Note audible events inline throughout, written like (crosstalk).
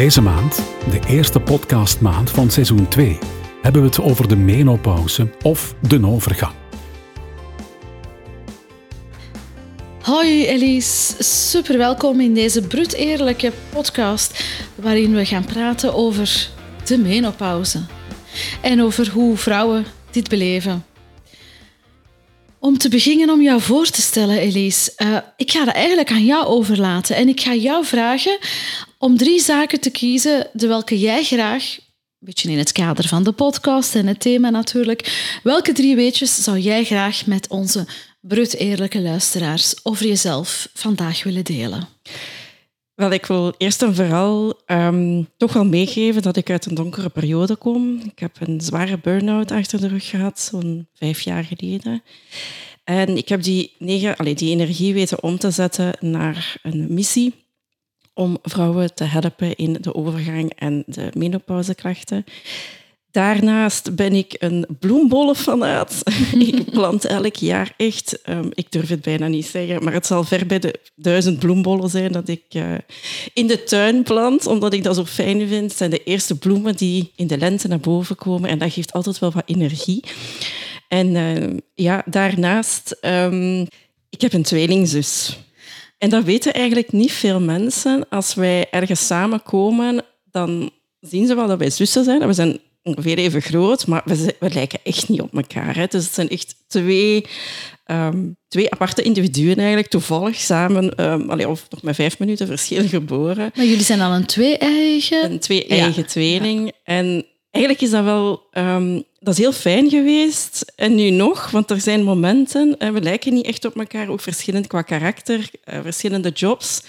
Deze maand, de eerste podcastmaand van seizoen 2, hebben we het over de menopauze of de overgang. Hoi Elise, super welkom in deze bruut eerlijke podcast waarin we gaan praten over de menopauze en over hoe vrouwen dit beleven. Om te beginnen om jou voor te stellen, Elise, uh, ik ga dat eigenlijk aan jou overlaten en ik ga jou vragen om drie zaken te kiezen de welke jij graag, een beetje in het kader van de podcast en het thema natuurlijk, welke drie weetjes zou jij graag met onze brut eerlijke luisteraars over jezelf vandaag willen delen? Wel, ik wil eerst en vooral um, toch wel meegeven dat ik uit een donkere periode kom. Ik heb een zware burn-out achter de rug gehad, zo'n vijf jaar geleden. En ik heb die, negen, allez, die energie weten om te zetten naar een missie om vrouwen te helpen in de overgang en de menopauzeklachten. Daarnaast ben ik een bloembollenfanaat. (laughs) ik plant elk jaar echt, um, ik durf het bijna niet zeggen, maar het zal ver bij de duizend bloembollen zijn dat ik uh, in de tuin plant, omdat ik dat zo fijn vind. Het zijn de eerste bloemen die in de lente naar boven komen en dat geeft altijd wel wat energie. En uh, ja, daarnaast, um, ik heb een tweelingzus. En dat weten eigenlijk niet veel mensen. Als wij ergens samenkomen, dan zien ze wel dat wij zussen zijn. We zijn ongeveer even groot, maar we, we lijken echt niet op elkaar. Hè. Dus het zijn echt twee, um, twee aparte individuen eigenlijk, toevallig samen, um, allee, of nog met vijf minuten verschil geboren. Maar jullie zijn al een twee-eigen? Een twee-eigen ja. tweeling. Ja. En eigenlijk is dat wel... Um, dat is heel fijn geweest. En nu nog, want er zijn momenten, we lijken niet echt op elkaar, ook verschillend qua karakter, uh, verschillende jobs.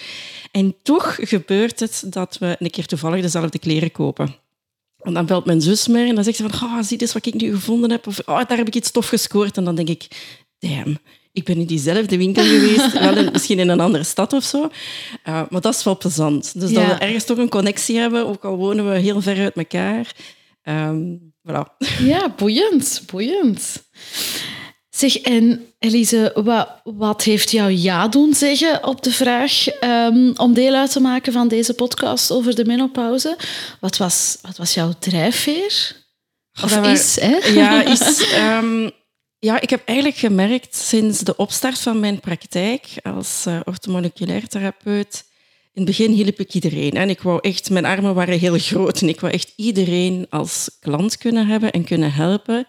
En toch gebeurt het dat we een keer toevallig dezelfde kleren kopen. En dan belt mijn zus mij en dan zegt ze van, oh, zie eens wat ik nu gevonden heb. Of oh, daar heb ik iets tof gescoord. En dan denk ik, damn, ik ben in diezelfde winkel (laughs) geweest. wel in, misschien in een andere stad of zo. Uh, maar dat is wel plezant. Dus ja. dat we ergens toch een connectie hebben, ook al wonen we heel ver uit elkaar. Um, voilà. Ja, boeiend, boeiend. Zeg, en Elise, wat, wat heeft jou ja doen zeggen op de vraag um, om deel uit te maken van deze podcast over de menopauze? Wat was, wat was jouw drijfveer? Of is, hè? Ja, (laughs) is... Um, ja, ik heb eigenlijk gemerkt sinds de opstart van mijn praktijk als uh, orthomoleculair therapeut... In het begin hielp ik iedereen. En ik wou echt, mijn armen waren heel groot en ik wou echt iedereen als klant kunnen hebben en kunnen helpen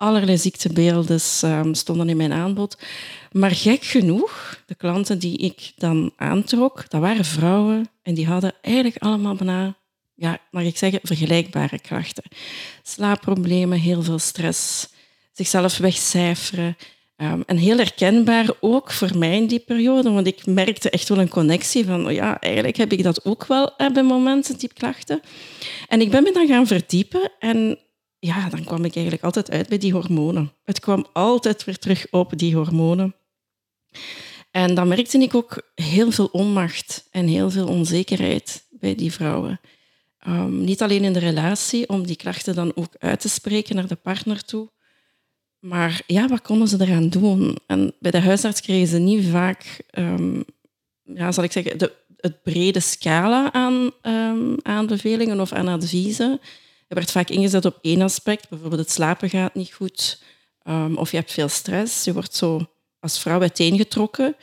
allerlei ziektebeelden um, stonden in mijn aanbod. Maar gek genoeg, de klanten die ik dan aantrok, dat waren vrouwen en die hadden eigenlijk allemaal bijna, ja, mag ik zeggen, vergelijkbare krachten. Slaapproblemen, heel veel stress, zichzelf wegcijferen. Um, en heel herkenbaar ook voor mij in die periode, want ik merkte echt wel een connectie van, oh ja, eigenlijk heb ik dat ook wel bij momenten, die klachten. En ik ben me dan gaan verdiepen en ja, dan kwam ik eigenlijk altijd uit bij die hormonen. Het kwam altijd weer terug op die hormonen. En dan merkte ik ook heel veel onmacht en heel veel onzekerheid bij die vrouwen. Um, niet alleen in de relatie, om die klachten dan ook uit te spreken naar de partner toe. Maar ja, wat konden ze eraan doen? En bij de huisarts kregen ze niet vaak, um, ja, zal ik zeggen, de, het brede scala aan um, aanbevelingen of aan adviezen. Er werd vaak ingezet op één aspect, bijvoorbeeld het slapen gaat niet goed um, of je hebt veel stress. Je wordt zo als vrouw uiteengetrokken.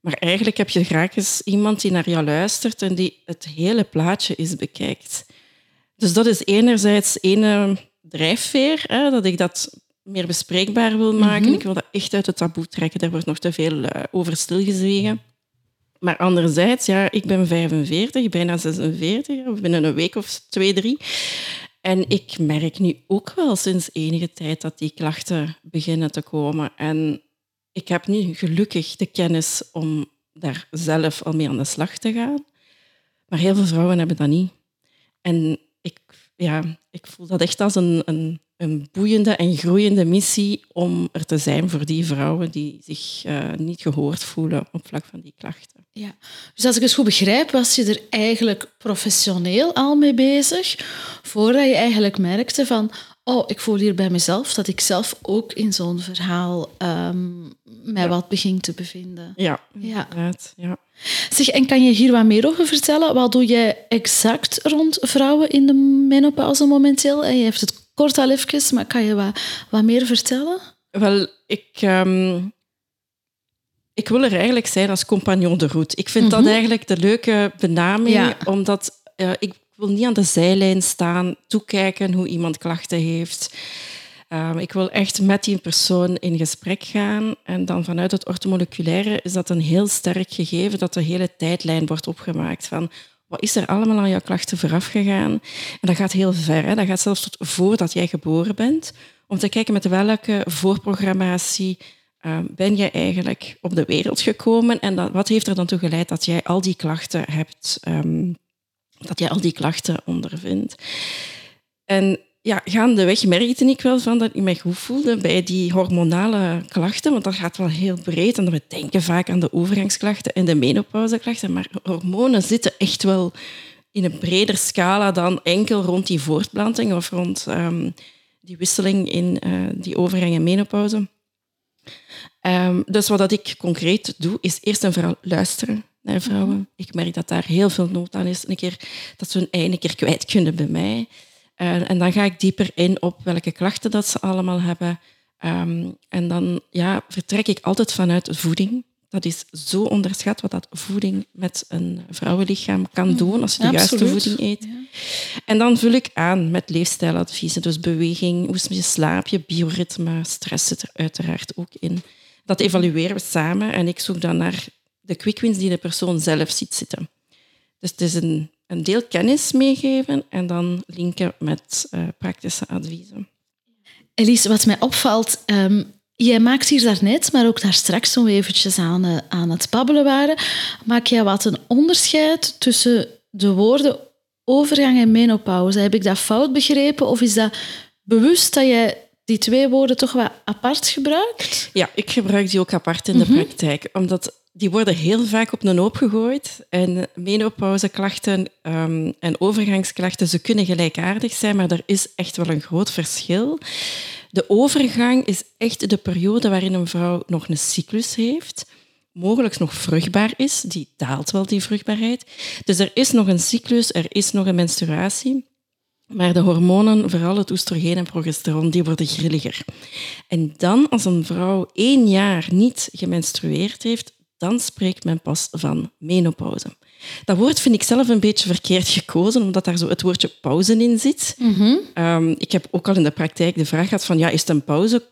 Maar eigenlijk heb je graag eens iemand die naar jou luistert en die het hele plaatje eens bekijkt. Dus dat is enerzijds ene drijfveer, hè, dat ik dat meer bespreekbaar wil maken. Mm -hmm. Ik wil dat echt uit het taboe trekken. Daar wordt nog te veel uh, over stilgezwegen. Maar anderzijds, ja, ik ben 45, bijna 46, binnen een week of twee, drie. En ik merk nu ook wel sinds enige tijd dat die klachten beginnen te komen. En ik heb nu gelukkig de kennis om daar zelf al mee aan de slag te gaan. Maar heel veel vrouwen hebben dat niet. En ik, ja, ik voel dat echt als een, een, een boeiende en groeiende missie om er te zijn voor die vrouwen die zich uh, niet gehoord voelen op vlak van die klachten. Ja. Dus als ik het goed begrijp, was je er eigenlijk professioneel al mee bezig, voordat je eigenlijk merkte van oh, ik voel hier bij mezelf dat ik zelf ook in zo'n verhaal um, mij wat begin te bevinden. Ja, ja. inderdaad. Ja. Zeg, en kan je hier wat meer over vertellen? Wat doe je exact rond vrouwen in de menopauze momenteel? En je hebt het kort al even, maar kan je wat, wat meer vertellen? Wel, ik, ehm, ik wil er eigenlijk zijn als compagnon de route. Ik vind dat mhm. eigenlijk de leuke benaming, omdat uh, ik wil niet aan de zijlijn staan, toekijken hoe iemand klachten heeft. Um, ik wil echt met die persoon in gesprek gaan. En dan vanuit het ortomoleculaire is dat een heel sterk gegeven dat de hele tijdlijn wordt opgemaakt van wat is er allemaal aan jouw klachten vooraf gegaan. En dat gaat heel ver. Hè? Dat gaat zelfs tot voordat jij geboren bent. Om te kijken met welke voorprogrammatie uh, ben je eigenlijk op de wereld gekomen. En wat heeft er dan toe geleid dat jij al die klachten hebt, um, dat jij al die klachten ondervindt. En ja, gaandeweg merkte ik wel van dat ik me goed voelde bij die hormonale klachten, want dat gaat wel heel breed. En we denken vaak aan de overgangsklachten en de menopauzeklachten, maar hormonen zitten echt wel in een breder scala dan enkel rond die voortplanting of rond um, die wisseling in uh, die overgang en menopauze. Um, dus wat ik concreet doe, is eerst en vooral luisteren naar vrouwen. Mhm. Ik merk dat daar heel veel nood aan is. Een keer, dat ze hun ei een keer kwijt kunnen bij mij. Uh, en dan ga ik dieper in op welke klachten dat ze allemaal hebben. Um, en dan ja, vertrek ik altijd vanuit voeding. Dat is zo onderschat wat dat voeding met een vrouwenlichaam kan doen als je de juiste voeding eet. Ja. En dan vul ik aan met leefstijladviezen, dus beweging, hoe je slaapt, je bioritme, stress zit er uiteraard ook in. Dat evalueren we samen en ik zoek dan naar de quick wins die de persoon zelf ziet zitten. Dus het is een, een deel kennis meegeven en dan linken met uh, praktische adviezen. Elise, wat mij opvalt, um, jij maakt hier daarnet, maar ook daar straks toen we eventjes aan, uh, aan het babbelen waren, maak jij wat een onderscheid tussen de woorden overgang en menopauze. Heb ik dat fout begrepen of is dat bewust dat jij die twee woorden toch wat apart gebruikt? Ja, ik gebruik die ook apart in de mhm. praktijk, omdat die worden heel vaak op een hoop gegooid. En menopauzeklachten um, en overgangsklachten, ze kunnen gelijkaardig zijn, maar er is echt wel een groot verschil. De overgang is echt de periode waarin een vrouw nog een cyclus heeft, mogelijk nog vruchtbaar is. Die daalt wel, die vruchtbaarheid. Dus er is nog een cyclus, er is nog een menstruatie. Maar de hormonen, vooral het oestrogeen en progesteron, die worden grilliger. En dan, als een vrouw één jaar niet gemenstrueerd heeft, dan spreekt men pas van menopauze. Dat woord vind ik zelf een beetje verkeerd gekozen, omdat daar zo het woordje pauze in zit. Mhm. Ehm, ik heb ook al in de praktijk de vraag gehad van, ja, is het een pauze?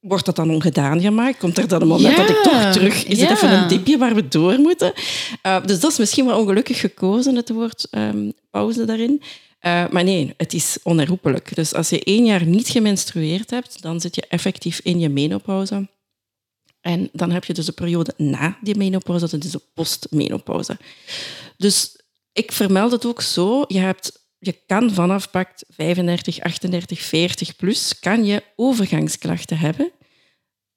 Wordt dat dan ongedaan gemaakt? Komt er dan een moment dat ik toch terug... Is het even een dipje waar we door moeten? Uh, dus dat is misschien wel ongelukkig gekozen, het woord um, pauze daarin. Uh, maar nee, het is onherroepelijk. Dus als je één jaar niet gemenstrueerd hebt, dan zit je effectief in je menopauze. En dan heb je dus de periode na die menopauze, dat is de postmenopauze. Dus ik vermeld het ook zo, je, hebt, je kan vanaf pakt 35, 38, 40 plus, kan je overgangsklachten hebben.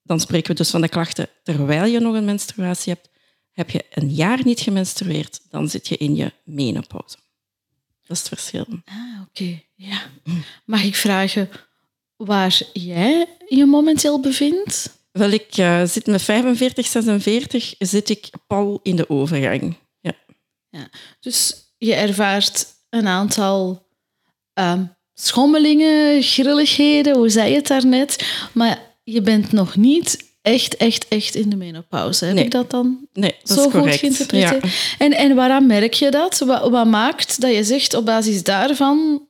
Dan spreken we dus van de klachten terwijl je nog een menstruatie hebt. Heb je een jaar niet gemenstrueerd, dan zit je in je menopauze. Dat is het verschil. Ah, oké. Ja. Mag ik vragen waar jij je momenteel bevindt? Wel, ik uh, zit met 45, 46, zit ik pal in de overgang. Ja. ja. Dus je ervaart een aantal um, schommelingen, grilligheden, hoe zei je het daarnet, maar je bent nog niet echt, echt, echt in de menopauze. Heb ik dat dan nee, dat zo goed geïnterpreteerd? Ja. En, en waaraan merk je dat? Wat, wat maakt dat je zegt op basis daarvan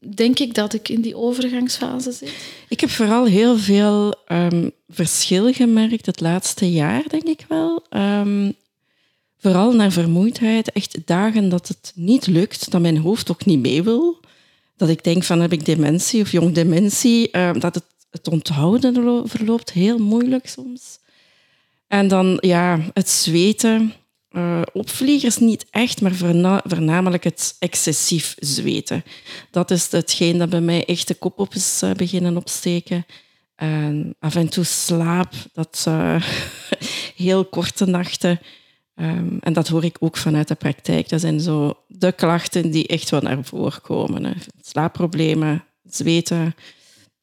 denk ik dat ik in die overgangsfase zit. Ik heb vooral heel veel um, verschil gemerkt het laatste jaar, denk ik wel. Um, vooral naar vermoeidheid. Echt dagen dat het niet lukt, dat mijn hoofd ook niet mee wil. Dat ik denk van heb ik dementie of jong dementie. Um, dat het, het onthouden verloopt heel moeilijk soms. En dan ja, het zweten. Uh, opvliegers niet echt, maar voornamelijk het excessief zweten. Dat is hetgeen dat bij mij echt de kop op is uh, beginnen opsteken. En af en toe slaap, dat uh, (laughs) heel korte nachten. Um, en dat hoor ik ook vanuit de praktijk. Dat zijn zo de klachten die echt wel naar voren komen. Hè. Slaapproblemen, zweten,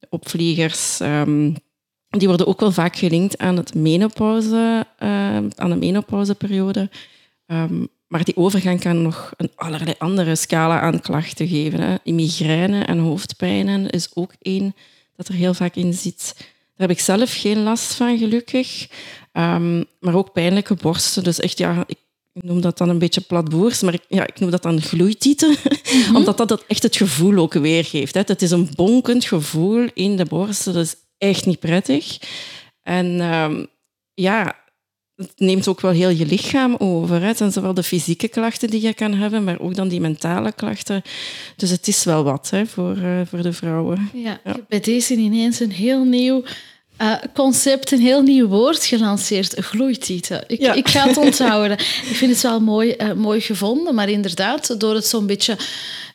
opvliegers. ehm, die worden ook wel vaak gelinkt aan, het menopauze, eh, aan de menopauzeperiode. Ehm, maar die overgang kan nog een allerlei andere scala aan klachten geven. Hè. Migraine en hoofdpijnen is ook één dat er heel vaak in zit. Daar heb ik zelf geen last van, gelukkig. Ehm, maar ook pijnlijke borsten. Dus echt, ja, ik noem dat dan een beetje platboers, maar ik, ja, ik noem dat dan gloeitieten. (laughs) Omdat dat, dat echt het gevoel ook weergeeft. Hè. Het is een bonkend gevoel in de borsten. Dat is echt niet prettig. En ehm, ja, het neemt ook wel heel je lichaam over. Hè. Het zijn zowel de fysieke klachten die je kan hebben, maar ook dan die mentale klachten. Dus het is wel wat hè, voor, eh, voor de vrouwen. Ja, bij deze ineens een heel nieuw eh, concept, een heel nieuw woord gelanceerd. Gloeitieten. Ik, Ja. ik ga het onthouden. (laughs) ik vind het wel mooi, eh, mooi gevonden, maar inderdaad, door het zo'n beetje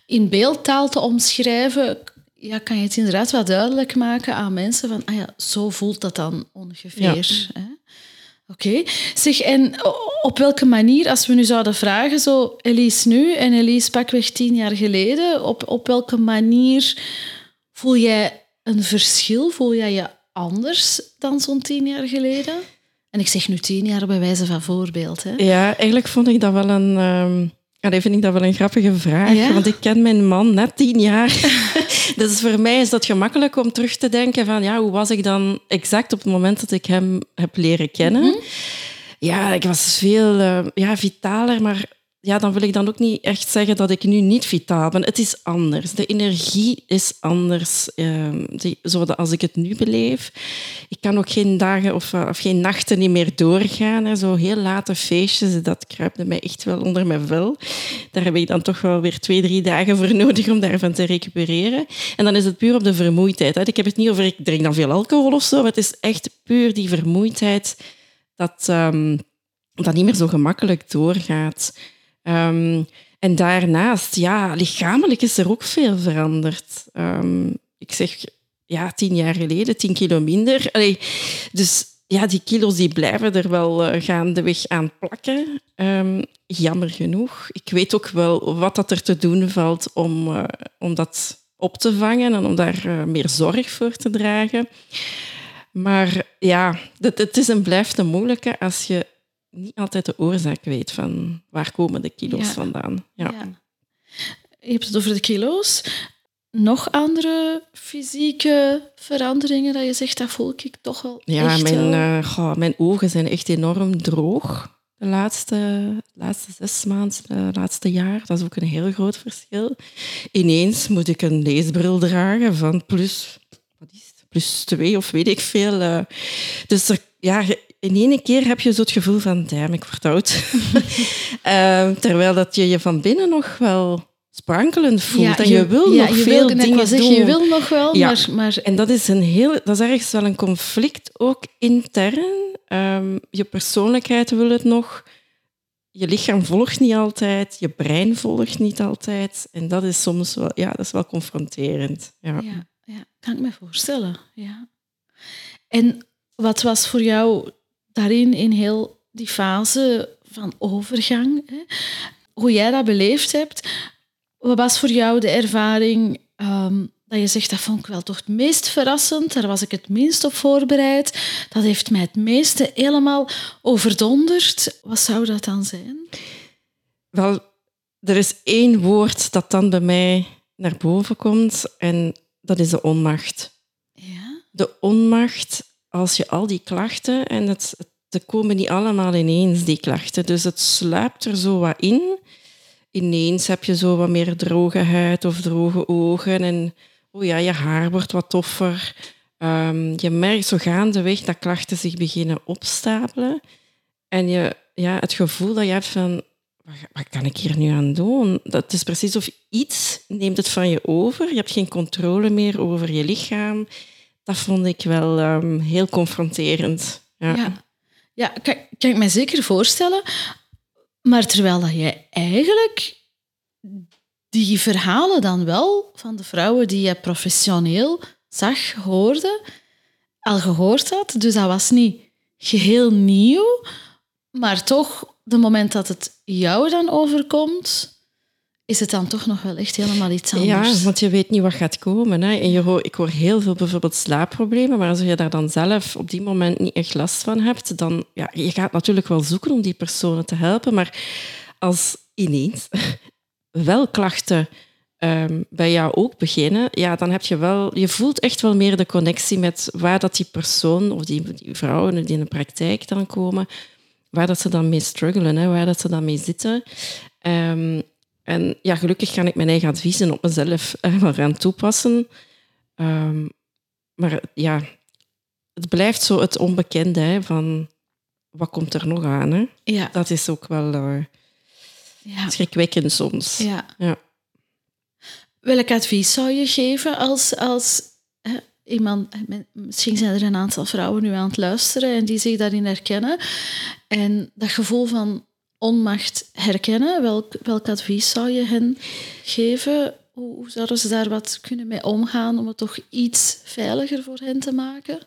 in beeldtaal te omschrijven, ja, kan je het inderdaad wel duidelijk maken aan mensen van, ah ja, zo voelt dat dan ongeveer. Oké. Zeg, en op welke manier, als we nu zouden vragen, zo Elise nu en Elise pakweg tien jaar geleden, op, op welke manier voel jij een verschil? Voel jij je anders dan zo'n tien jaar geleden? En ik zeg nu tien jaar bij wijze van voorbeeld. Hè? Ja, eigenlijk vond ik dat wel een... ehm allee, vind ik dat wel een grappige vraag. Ja? Want ik ken mijn man net tien jaar. (laughs) dus voor mij is dat gemakkelijk om terug te denken van... Ja, hoe was ik dan exact op het moment dat ik hem heb leren kennen? Ja, ik was veel eh, ja, vitaler, maar ja, dan wil ik dan ook niet echt zeggen dat ik nu niet vitaal ben. Het is anders. De energie is anders. ehm, zoals als ik het nu beleef. Ik kan ook geen dagen of, eh, of geen nachten niet meer doorgaan. Hè. Zo heel late feestjes, dat kruipte mij echt wel onder mijn vel. Daar heb ik dan toch wel weer twee, drie dagen voor nodig om daarvan te recupereren. En dan is het puur op de vermoeidheid. Hè. Ik heb het niet over, ik drink dan veel alcohol of zo, maar het is echt puur die vermoeidheid dat ehm, dat niet meer zo gemakkelijk doorgaat. Ehm, en daarnaast, ja, lichamelijk is er ook veel veranderd. Ehm, ik zeg, ja, tien jaar geleden, tien kilo minder. Dus ja, die kilo's die blijven er wel eh, gaandeweg aan plakken. Ehm, jammer genoeg. Ik weet ook wel wat dat er te doen valt om, eh, om dat op te vangen en om daar eh, meer zorg voor te dragen. Maar ja, het, het is en blijft een moeilijke als je niet altijd de oorzaak weet van waar komen de kilo's Ja. vandaan. Ja. Ja. Je hebt het over de kilo's. Nog andere fysieke veranderingen dat je zegt, dat voel ik toch wel Ja, echt mijn, eh, goh, mijn ogen zijn echt enorm droog. De laatste, de laatste zes maanden, de laatste jaar. Dat is ook een heel groot verschil. Ineens moet ik een leesbril dragen van plus, het? Plus twee of weet ik veel. eh. Dus er, ja, in één keer heb je zo het gevoel van, damn, ik word oud. (laughs) Eh, terwijl dat je je van binnen nog wel sprankelend voelt. en je, wil ja, nog je veel wil, dingen zeggen, doen. Je wil nog wel, Ja. maar, maar En dat is, een heel, dat is ergens wel een conflict, ook intern. Ehm, je persoonlijkheid wil het nog. Je lichaam volgt niet altijd. Je brein volgt niet altijd. En dat is soms wel, ja, dat is wel confronterend. Ja. Kan ik me voorstellen. Ja. En wat was voor jou daarin in heel die fase van overgang, hè? hoe jij dat beleefd hebt, wat was voor jou de ervaring ehm, dat je zegt, dat vond ik wel toch het meest verrassend, daar was ik het minst op voorbereid, dat heeft mij het meeste helemaal overdonderd. Wat zou dat dan zijn? Wel, er is één woord dat dan bij mij naar boven komt. En dat is de onmacht. Ja? de onmacht als je al die klachten, en het, ze komen niet allemaal ineens, die klachten, dus het sluipt er zo wat in. Ineens heb je zo wat meer droge huid of droge ogen en oh ja, je haar wordt wat toffer. Ehm, je merkt zo gaandeweg dat klachten zich beginnen opstapelen. En je, ja, het gevoel dat je hebt van, wat, kan ik hier nu aan doen? Dat is precies of iets neemt het van je over. Je hebt geen controle meer over je lichaam. Dat vond ik wel ehm, heel confronterend. Ja. Ja, ja kan, kan ik me zeker voorstellen. Maar terwijl dat jij eigenlijk die verhalen dan wel van de vrouwen die je professioneel zag, hoorde, al gehoord had. Dus dat was niet geheel nieuw, maar toch, de moment dat het jou dan overkomt, is het dan toch nog wel echt helemaal iets anders. Ja, want je weet niet wat gaat komen. Hè. En je hoor, ik hoor heel veel bijvoorbeeld slaapproblemen, maar als je daar dan zelf op die moment niet echt last van hebt, dan ja, je gaat natuurlijk wel zoeken om die personen te helpen, maar als ineens (laughs) wel klachten um, bij jou ook beginnen, ja, dan heb je wel, je voelt echt wel meer de connectie met waar dat die persoon of die, die vrouwen die in de praktijk dan komen, waar dat ze dan mee struggelen, hè, waar dat ze dan mee zitten. Um, en ja, gelukkig kan ik mijn eigen adviezen op mezelf (laughs) uh, gaan toepassen. Um, maar ja, het blijft zo het onbekende hè, van wat komt er nog aan. Hè? Ja. Dat is ook wel uh, ja. schrikwekkend soms. Ja. ja. Welk advies zou je geven als, als hè, iemand... Misschien zijn er een aantal vrouwen nu aan het luisteren en die zich daarin herkennen. En dat gevoel van onmacht herkennen? Welk, welk advies zou je hen geven? Hoe, hoe zouden ze daar wat kunnen mee omgaan om het toch iets veiliger voor hen te maken?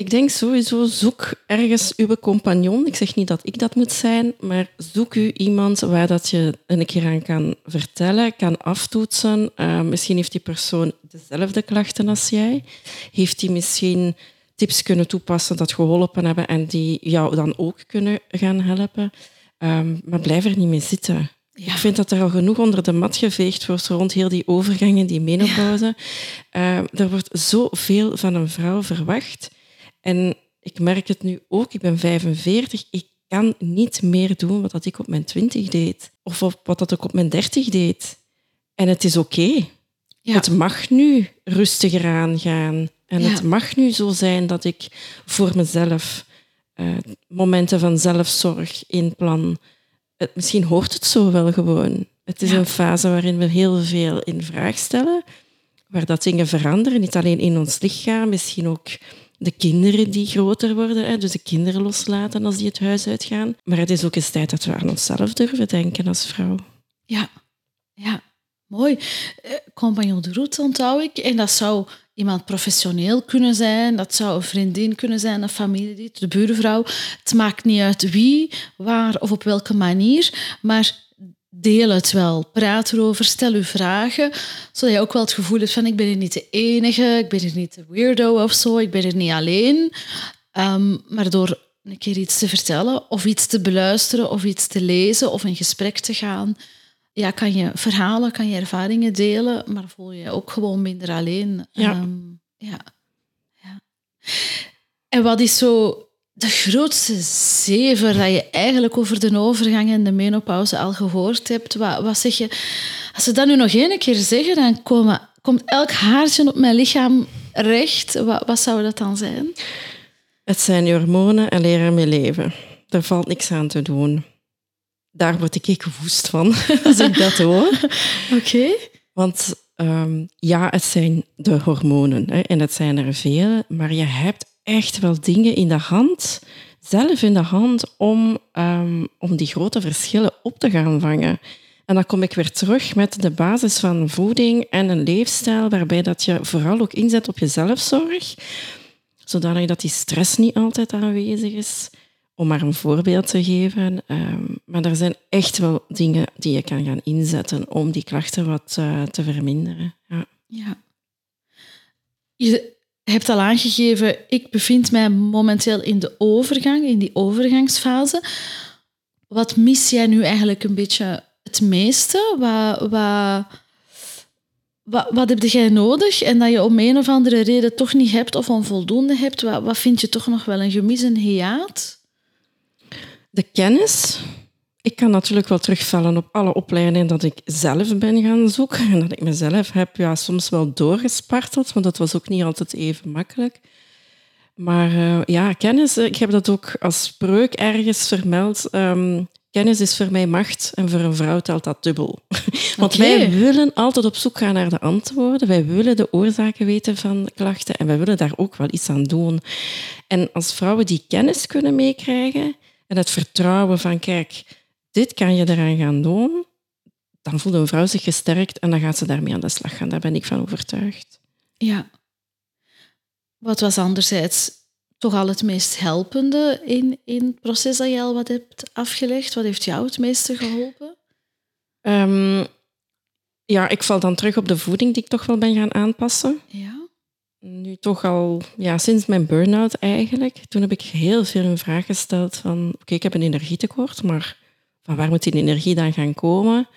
Ik denk sowieso, zoek ergens uw compagnon. Ik zeg niet dat ik dat moet zijn, maar zoek u iemand waar dat je een keer aan kan vertellen, kan aftoetsen. Uh, misschien heeft die persoon dezelfde klachten als jij. Heeft hij misschien tips kunnen toepassen dat geholpen hebben en die jou dan ook kunnen gaan helpen. Um, maar blijf er niet mee zitten. Ik vind dat er al genoeg onder de mat geveegd wordt rond heel die overgangen, die menopauze. Ja. Uh, er wordt zoveel van een vrouw verwacht. En ik merk het nu ook, ik ben 45, ik kan niet meer doen wat ik op mijn 20 deed. Of wat dat ik op mijn 30 deed. En het is oké. Okay. Ja. Het mag nu rustiger aangaan. En het mag nu zo zijn dat ik voor mezelf uh, momenten van zelfzorg inplan. Het, misschien hoort het zo wel gewoon. Het is een fase waarin we heel veel in vraag stellen, waar dat dingen veranderen, niet alleen in ons lichaam, misschien ook de kinderen die groter worden, dus de kinderen loslaten als die het huis uitgaan. Maar het is ook eens tijd dat we aan onszelf durven denken als vrouw. Ja, ja. Mooi. Uh, compagnon de route onthoud ik. En dat zou iemand professioneel kunnen zijn, dat zou een vriendin kunnen zijn, een familielid, de buurvrouw. Het maakt niet uit wie, waar of op welke manier, maar deel het wel. Praat erover, stel uw vragen, zodat je ook wel het gevoel hebt van ik ben hier niet de enige, ik ben hier niet de weirdo of zo, ik ben er niet alleen. Um, maar door een keer iets te vertellen of iets te beluisteren of iets te lezen of in gesprek te gaan, ja, kan je verhalen, kan je ervaringen delen, maar voel je ook gewoon minder alleen. Ja. Ehm, ja. ja. En wat is zo de grootste zever dat je eigenlijk over de overgang en de menopauze al gehoord hebt? Wat, wat zeg je? Als ze dat nu nog één keer zeggen, dan komen, komt elk haartje op mijn lichaam recht. Wat, wat zou dat dan zijn? Het zijn je hormonen en leren mee leven. Daar valt niks aan te doen daar word ik woest van (laughs) als ik dat hoor. (laughs) Oké. Want um, ja, het zijn de hormonen hè, en het zijn er veel, maar je hebt echt wel dingen in de hand, zelf in de hand, om, um, om die grote verschillen op te gaan vangen. En dan kom ik weer terug met de basis van voeding en een leefstijl waarbij dat je vooral ook inzet op je zelfzorg, zodat dat die stress niet altijd aanwezig is om maar een voorbeeld te geven. Ehm, maar er zijn echt wel dingen die je kan gaan inzetten om die klachten wat uh, te verminderen. Ja. ja. Je hebt al aangegeven, ik bevind mij momenteel in de overgang, in die overgangsfase. Wat mis jij nu eigenlijk een beetje het meeste? Wat, wat, wat, heb jij nodig en dat je om een of andere reden toch niet hebt of onvoldoende hebt? Wat, wat vind je toch nog wel een gemis, een hiaat? De kennis. Ik kan natuurlijk wel terugvallen op alle opleidingen dat ik zelf ben gaan zoeken en dat ik mezelf heb ja, soms wel doorgesparteld, want dat was ook niet altijd even makkelijk. Maar uh, ja, kennis, ik heb dat ook als spreuk ergens vermeld. Um, kennis is voor mij macht en voor een vrouw telt dat dubbel. (laughs) Want okay. wij willen altijd op zoek gaan naar de antwoorden. Wij willen de oorzaken weten van klachten en wij willen daar ook wel iets aan doen. En als vrouwen die kennis kunnen meekrijgen, en het vertrouwen van, kijk, dit kan je eraan gaan doen, dan voelt een vrouw zich gesterkt en dan gaat ze daarmee aan de slag gaan. Daar ben ik van overtuigd. Ja. Wat was anderzijds toch al het meest helpende in, in het proces dat je al wat hebt afgelegd? Wat heeft jou het meeste geholpen? Um, Ja, ik val dan terug op de voeding die ik toch wel ben gaan aanpassen. Ja. Nu toch al ja, sinds mijn burn-out eigenlijk. Toen heb ik heel veel in vraag gesteld van... Oké, ik heb een energietekort, maar van waar moet die energie dan gaan komen?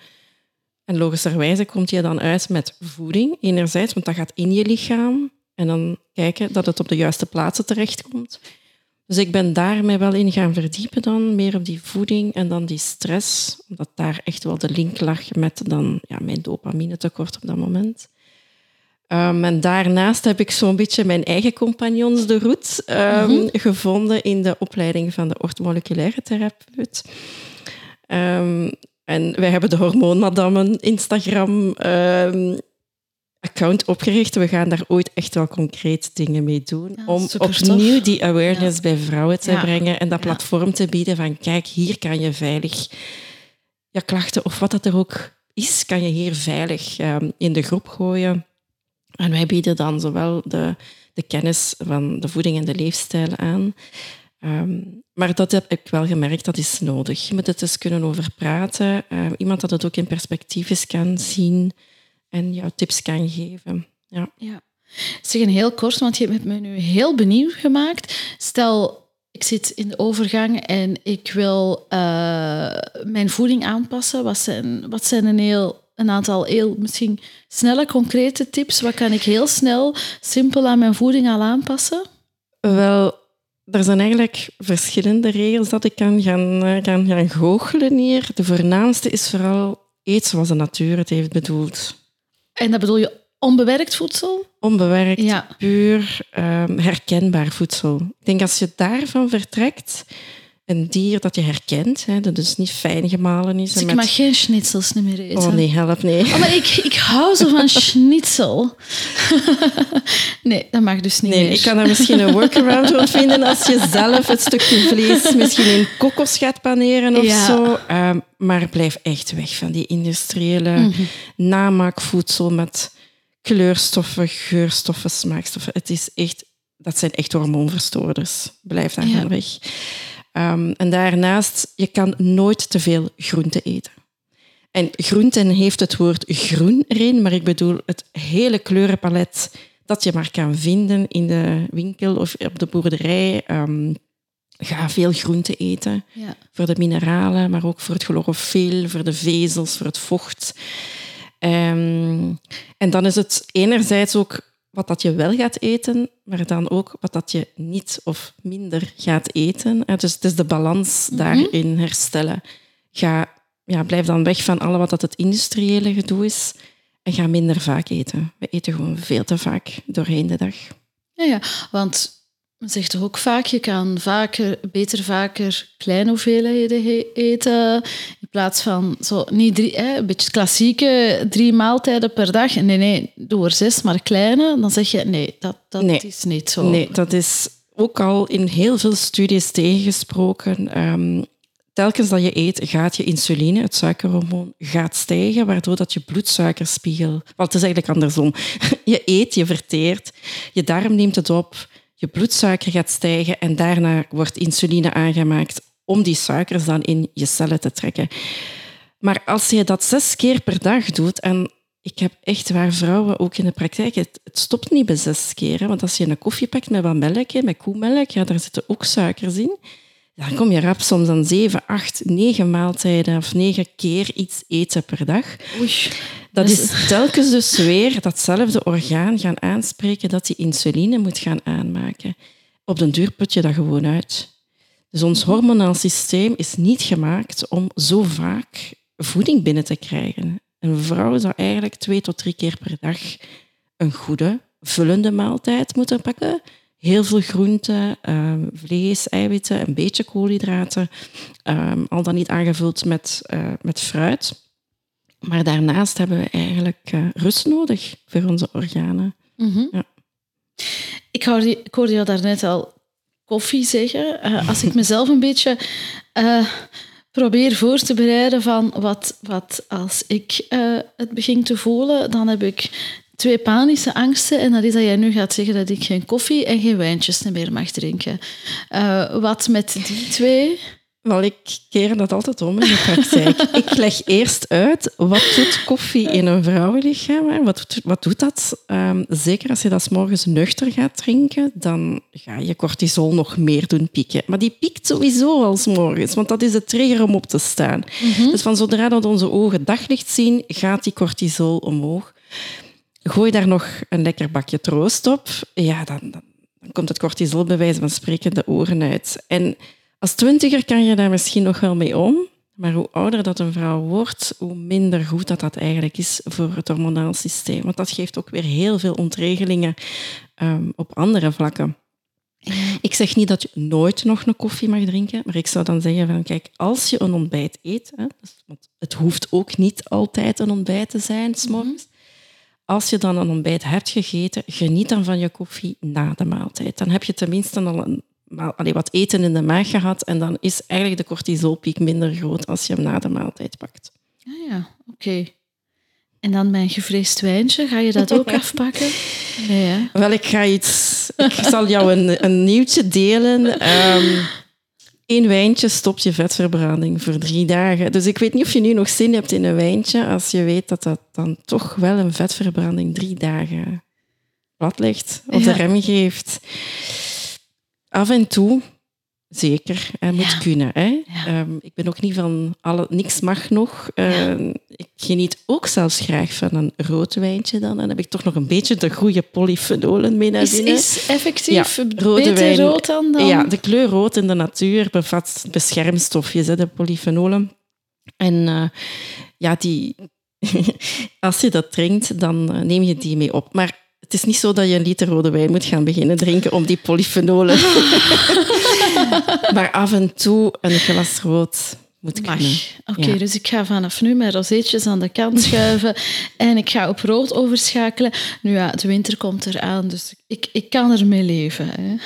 En logischerwijze komt die dan uit met voeding, enerzijds, want dat gaat in je lichaam. En dan kijken dat het op de juiste plaatsen terechtkomt. Dus ik ben daarmee wel in gaan verdiepen dan, meer op die voeding en dan die stress, omdat daar echt wel de link lag met dan, ja, mijn dopamine tekort op dat moment. Um, en daarnaast heb ik zo'n beetje mijn eigen compagnons de route um, mm -hmm. gevonden in de opleiding van de orthomoleculaire therapeut. Um, en wij hebben de Hormoonmadammen Instagram account opgericht. We gaan daar ooit echt wel concreet dingen mee doen. Ja, om opnieuw die awareness ja. bij vrouwen te ja. brengen en dat platform te bieden van kijk, hier kan je veilig ja, klachten of wat dat er ook is, kan je hier veilig um, in de groep gooien. En wij bieden dan zowel de, de kennis van de voeding en de leefstijl aan. Um, maar dat heb ik wel gemerkt, dat is nodig. Je moet het eens kunnen over praten. Uh, iemand dat het ook in perspectief is kan zien en jou tips kan geven. Ja. ja. Zeg een heel kort, want je hebt me nu heel benieuwd gemaakt. Stel, ik zit in de overgang en ik wil uh, mijn voeding aanpassen. Wat zijn, wat zijn een, heel, een aantal heel misschien snelle, concrete tips? Wat kan ik heel snel, simpel aan mijn voeding al aanpassen? Wel, er zijn eigenlijk verschillende regels dat ik kan gaan, kan gaan goochelen hier. De voornaamste is vooral eet zoals de natuur het heeft bedoeld. En dat bedoel je onbewerkt voedsel? Onbewerkt, ja. puur, um, herkenbaar voedsel. Ik denk als je daarvan vertrekt, een dier dat je herkent, hè, dat dus niet fijn gemalen is. Dus ik met... mag geen schnitzels meer eten. Oh nee, help nee. Oh, maar ik, ik hou zo van (laughs) schnitzel. (laughs) nee, dat mag dus niet nee, meer. Ik kan er misschien een workaround (laughs) rond vinden als je zelf het stukje vlees misschien in kokos gaat paneren of ja. zo. Um, maar blijf echt weg van die industriële mm -hmm. namaakvoedsel met kleurstoffen, geurstoffen, smaakstoffen. Het is echt, dat zijn echt hormoonverstoorders. Blijf daar ja. weg. Um, en daarnaast, je kan nooit te veel groente eten. En groenten heeft het woord groen erin, maar ik bedoel het hele kleurenpalet dat je maar kan vinden in de winkel of op de boerderij. Um, ga veel groente eten. Ja. Voor de mineralen, maar ook voor het chlorofiel, voor de vezels, voor het vocht. Um, en dan is het enerzijds ook wat dat je wel gaat eten, maar dan ook wat dat je niet of minder gaat eten. Dus het is de balans daarin herstellen. Ga, ja, blijf dan weg van alle wat dat het industriële gedoe is en ga minder vaak eten. We eten gewoon veel te vaak doorheen de dag. Ja, ja want men zegt toch ook vaak, je kan vaker, beter vaker kleine hoeveelheden eten in plaats van zo, niet drie, hè, een beetje klassieke drie maaltijden per dag. Nee, nee, doe er zes, maar kleine. Dan zeg je, nee, dat, dat nee. is niet zo. Nee, dat is ook al in heel veel studies tegengesproken. Um, telkens dat je eet, gaat je insuline, het suikerhormoon, gaat stijgen, waardoor dat je bloedsuikerspiegel... Wel, het is eigenlijk andersom. (laughs) Je eet, je verteert, je darm neemt het op je bloedsuiker gaat stijgen en daarna wordt insuline aangemaakt om die suikers dan in je cellen te trekken. Maar als je dat zes keer per dag doet, en ik heb echt waar vrouwen ook in de praktijk, het, stopt niet bij zes keer. Want als je een koffie pakt met wat melk, met koemelk, ja, daar zitten ook suikers in. Dan kom je rap soms aan zeven, acht, negen maaltijden of negen keer iets eten per dag. Oei. Dat is telkens dus weer datzelfde orgaan gaan aanspreken dat die insuline moet gaan aanmaken. Op den duur put je dat gewoon uit. Dus ons hormonaal systeem is niet gemaakt om zo vaak voeding binnen te krijgen. Een vrouw zou eigenlijk twee tot drie keer per dag een goede, vullende maaltijd moeten pakken. Heel veel groenten, um, vlees, eiwitten, een beetje koolhydraten. Um, al dan niet aangevuld met, uh, met fruit. Maar daarnaast hebben we eigenlijk uh, rust nodig voor onze organen. Mm -hmm. ja. ik, hoorde, ik hoorde jou daarnet al koffie zeggen. Uh, als ik mezelf een beetje uh, probeer voor te bereiden van wat, wat als ik het begin te voelen, dan heb ik twee panische angsten. En dat is dat jij nu gaat zeggen dat ik geen koffie en geen wijntjes meer mag drinken. wat met die twee? Wel, ik keer dat altijd om in de praktijk. (laughs) ik leg eerst uit wat doet koffie in een vrouwenlichaam. Wat, doet, wat doet dat? Ehm, zeker als je dat s morgens nuchter gaat drinken, dan ga je cortisol nog meer doen pieken. Maar die piekt sowieso als morgens, want dat is de trigger om op te staan. Dus van zodra dat onze ogen daglicht zien, gaat die cortisol omhoog. Gooi daar nog een lekker bakje troost op. Ja, dan, dan, dan komt het cortisol bij wijze van spreken de oren uit. En als twintiger kan je daar misschien nog wel mee om. Maar hoe ouder dat een vrouw wordt, hoe minder goed dat dat eigenlijk is voor het hormonaal systeem. Want dat geeft ook weer heel veel ontregelingen um, op andere vlakken. Ik zeg niet dat je nooit nog een koffie mag drinken, maar ik zou dan zeggen van kijk, als je een ontbijt eet, hè, dus, want het hoeft ook niet altijd een ontbijt te zijn, s'morgens. Als je dan een ontbijt hebt gegeten, geniet dan van je koffie na de maaltijd. Dan heb je tenminste al een allee, wat eten in de maag gehad en dan is eigenlijk de cortisolpiek minder groot als je hem na de maaltijd pakt. Ah ja, oké. En dan mijn gevreesd wijntje, ga je dat ook (laughs) afpakken? Nee, hè? Wel, ik ga iets... Ik zal jou een, een nieuwtje delen. Um, Eén wijntje stopt je vetverbranding voor drie dagen. Dus ik weet niet of je nu nog zin hebt in een wijntje, als je weet dat dat dan toch wel een vetverbranding drie dagen plat ligt, of de rem geeft af en toe, zeker, en moet kunnen. Hè? Um, ik ben ook niet van alle, niks mag nog. Uh, ik geniet ook zelfs graag van een rood wijntje dan. En dan heb ik toch nog een beetje de goede polyfenolen mee naar binnen. Is, is effectief ja, rode wijn, rood dan, dan? Ja, de kleur rood in de natuur bevat beschermstofjes, hè, de polyfenolen. En uh, ja, die, (laughs) als je dat drinkt, dan uh, neem je die mee op. Maar het is niet zo dat je een liter rode wijn moet gaan beginnen drinken om die polyfenolen. (laughs) maar af en toe een glas rood moet kunnen. Oké, dus ik ga vanaf nu mijn rozeetjes aan de kant schuiven en ik ga op rood overschakelen. Nu ja, de winter komt eraan, dus ik, ik kan ermee leven. Hè.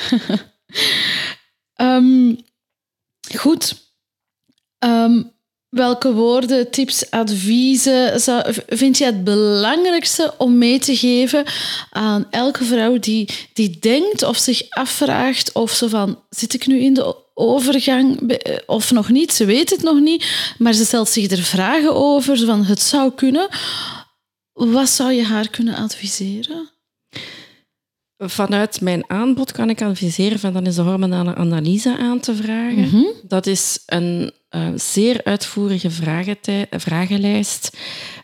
um, (laughs) goed. Um, Welke woorden, tips, adviezen vind je het belangrijkste om mee te geven aan elke vrouw die, die denkt of zich afvraagt of ze van zit ik nu in de overgang of nog niet? Ze weet het nog niet, maar ze stelt zich er vragen over van het zou kunnen. Wat zou je haar kunnen adviseren? Vanuit mijn aanbod kan ik adviseren van dan is de hormonale analyse aan te vragen. Mhm. Dat is een uh, zeer uitvoerige vragenlijst,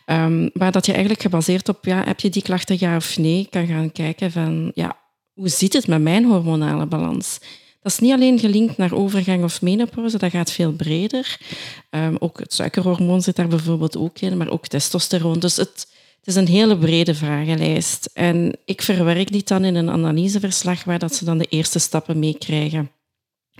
um, waar dat je eigenlijk gebaseerd op ja, heb je die klachten ja of nee, kan gaan kijken van ja, hoe zit het met mijn hormonale balans? Dat is niet alleen gelinkt naar overgang of menopauze, dat gaat veel breder. Um, ook het suikerhormoon zit daar bijvoorbeeld ook in, maar ook testosteron. Dus het, het is een hele brede vragenlijst. En ik verwerk die dan in een analyseverslag waar dat ze dan de eerste stappen meekrijgen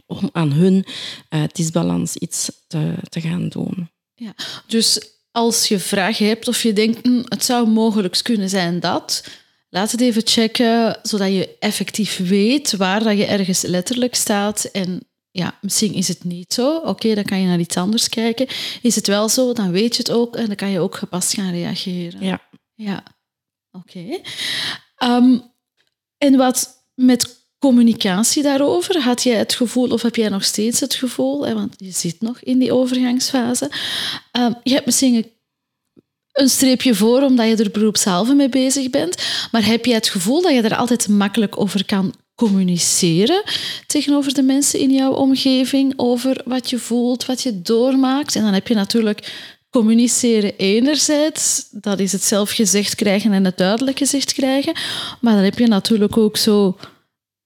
om aan hun uh, disbalans iets te, te gaan doen. Ja, dus als je vragen hebt of je denkt, hm, het zou mogelijk kunnen zijn dat, laat het even checken, zodat je effectief weet waar dat je ergens letterlijk staat en ja, misschien is het niet zo. Oké, dan kan je naar iets anders kijken. Is het wel zo, dan weet je het ook en dan kan je ook gepast gaan reageren. Ja. Ja, oké. Ehm, en wat met communicatie daarover? Had jij het gevoel, of heb jij nog steeds het gevoel, hè, want je zit nog in die overgangsfase, um, je hebt misschien een streepje voor omdat je er beroepshalve mee bezig bent, maar heb je het gevoel dat je er altijd makkelijk over kan communiceren tegenover de mensen in jouw omgeving over wat je voelt, wat je doormaakt? En dan heb je natuurlijk communiceren enerzijds, dat is het zelf gezegd krijgen en het duidelijk gezegd krijgen, maar dan heb je natuurlijk ook zo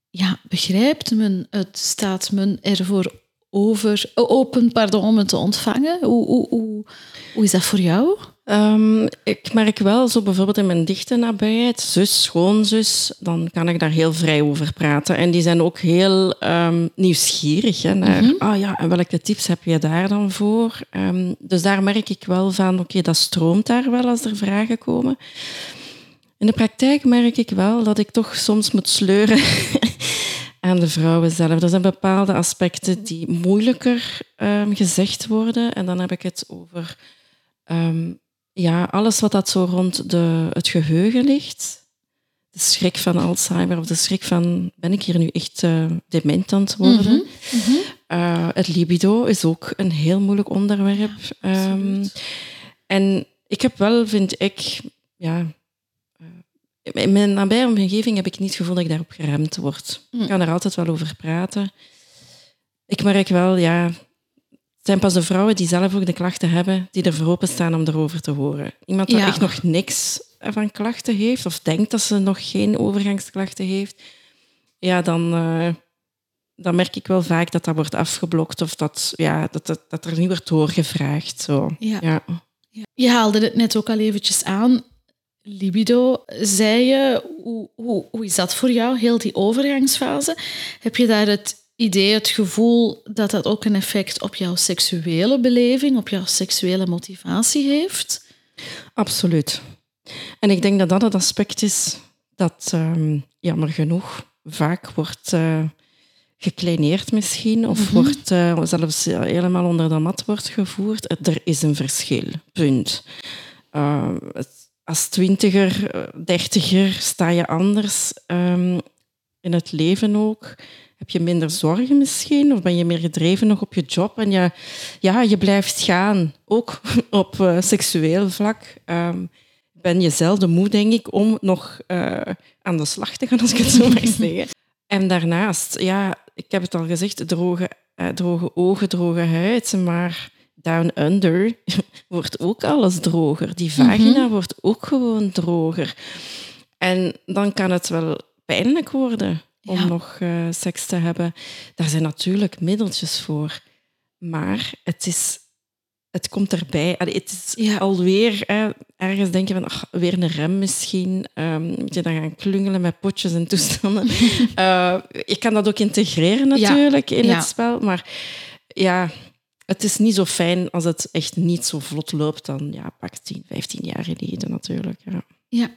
ja, begrijpt men het? Staat men ervoor over, open pardon, om het te ontvangen? Hoe, hoe, hoe, hoe is dat voor jou? Um, ik merk wel, zo bijvoorbeeld in mijn dichte nabijheid, zus, schoonzus, dan kan ik daar heel vrij over praten. En die zijn ook heel um, nieuwsgierig hè, naar, mm ah ja, en welke tips heb je daar dan voor? Um, dus daar merk ik wel van, oké, okay, dat stroomt daar wel als er vragen komen. In de praktijk merk ik wel dat ik toch soms moet sleuren (laughs) aan de vrouwen zelf. Er zijn bepaalde aspecten die moeilijker gezegd worden. En dan heb ik het over um, ja, alles wat dat zo rond de, het geheugen ligt. De schrik van Alzheimer of de schrik van, ben ik hier nu echt uh, dement aan het worden? Mm -hmm. Uh, het libido is ook een heel moeilijk onderwerp. Ja, um, en ik heb wel, vind ik, ja, uh, in mijn nabije omgeving heb ik niet het gevoel dat ik daarop geremd word. Mm. Ik kan er altijd wel over praten. Ik merk wel, ja, zijn pas de vrouwen die zelf ook de klachten hebben, die er voor openstaan om erover te horen. Iemand die ja. echt nog niks van klachten heeft, of denkt dat ze nog geen overgangsklachten heeft, ja, dan, uh, dan merk ik wel vaak dat dat wordt afgeblokt of dat, ja, dat, dat, dat er niet wordt doorgevraagd. Zo. Ja. Ja. Je haalde het net ook al eventjes aan. Libido, zei je, hoe, hoe, hoe is dat voor jou, heel die overgangsfase? Heb je daar het idee, het gevoel dat dat ook een effect op jouw seksuele beleving, op jouw seksuele motivatie heeft? Absoluut. En ik denk dat dat het aspect is dat, um, jammer genoeg, vaak wordt uh, gekleineerd misschien, of mm -hmm. wordt uh, zelfs helemaal onder de mat wordt gevoerd. Er is een verschil, punt. Uh, als twintiger, dertiger sta je anders um, in het leven ook. Heb je minder zorgen misschien? Of ben je meer gedreven nog op je job? En je, ja, je blijft gaan, ook (laughs) op uh, seksueel vlak. Um, ben je zelden moe, denk ik, om nog uh, aan de slag te gaan, als ik het zo mag (laughs) zeggen. En daarnaast, ja, ik heb het al gezegd, droge, uh, droge ogen, droge huid, maar down under (laughs) wordt ook alles droger. Die vagina mm -hmm. wordt ook gewoon droger. En dan kan het wel pijnlijk worden om ja. nog uh, seks te hebben. Daar zijn natuurlijk middeltjes voor. Maar het, is, het komt erbij. Allee, het is ja. alweer hè, ergens denken van ach, weer een rem misschien. Um, je dan gaan klungelen met potjes en toestanden. (laughs) uh, je kan dat ook integreren natuurlijk ja. in het spel. Maar ja, het is niet zo fijn als het echt niet zo vlot loopt dan ja, pak 10, 15 jaar geleden natuurlijk. Ja. ja.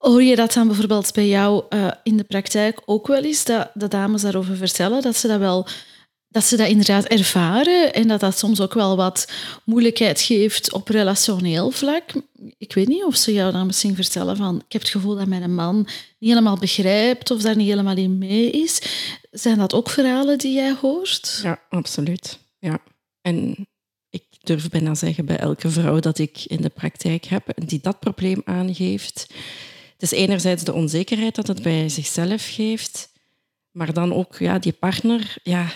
Hoor je dat dan bijvoorbeeld bij jou uh, in de praktijk ook wel eens, dat de dames daarover vertellen, dat ze dat wel dat ze dat inderdaad ervaren en dat dat soms ook wel wat moeilijkheid geeft op relationeel vlak. Ik weet niet of ze jou dan misschien vertellen van ik heb het gevoel dat mijn man niet helemaal begrijpt of daar niet helemaal in mee is. Zijn dat ook verhalen die jij hoort? Ja, absoluut. Ja. En ik durf bijna zeggen bij elke vrouw dat ik in de praktijk heb die dat probleem aangeeft, het is enerzijds de onzekerheid dat het bij zichzelf geeft, maar dan ook ja, die partner, ja,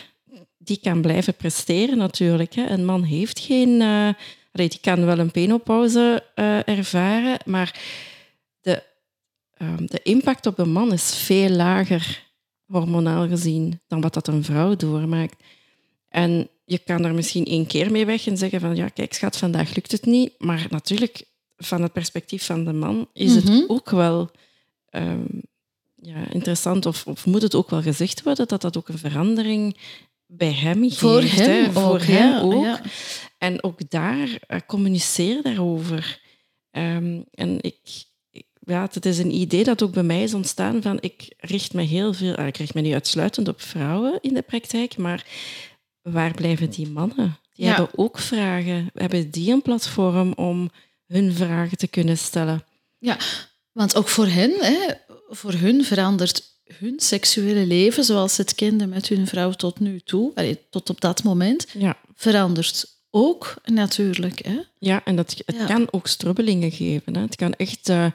die kan blijven presteren natuurlijk. Hè. Een man heeft geen... Uh, die kan wel een penopauze uh, ervaren, maar de, uh, de impact op de man is veel lager, hormonaal gezien, dan wat dat een vrouw doormaakt. En je kan er misschien één keer mee weg en zeggen van ja, kijk schat, vandaag lukt het niet. Maar natuurlijk, van het perspectief van de man is mm -hmm. het ook wel um, ja, interessant, of, of, moet het ook wel gezegd worden, dat dat ook een verandering bij hem geeft. Voor hem hè? ook. Voor hem ja, ook. Ja. En ook daar, uh, communiceer daarover. Um, en ik, ik, ja, het is een idee dat ook bij mij is ontstaan van ik richt me heel veel, uh, ik richt me nu uitsluitend op vrouwen in de praktijk, maar waar blijven die mannen? Die ja. hebben ook vragen. Hebben die een platform om hun vragen te kunnen stellen? Ja, want ook voor hen, hè, voor hun verandert hun seksuele leven, zoals ze het kenden met hun vrouw tot nu toe, allee, tot op dat moment, ja. verandert ook natuurlijk. Hè? Ja, en dat, het ja. kan ook strubbelingen geven. Hè. Het kan echt uh,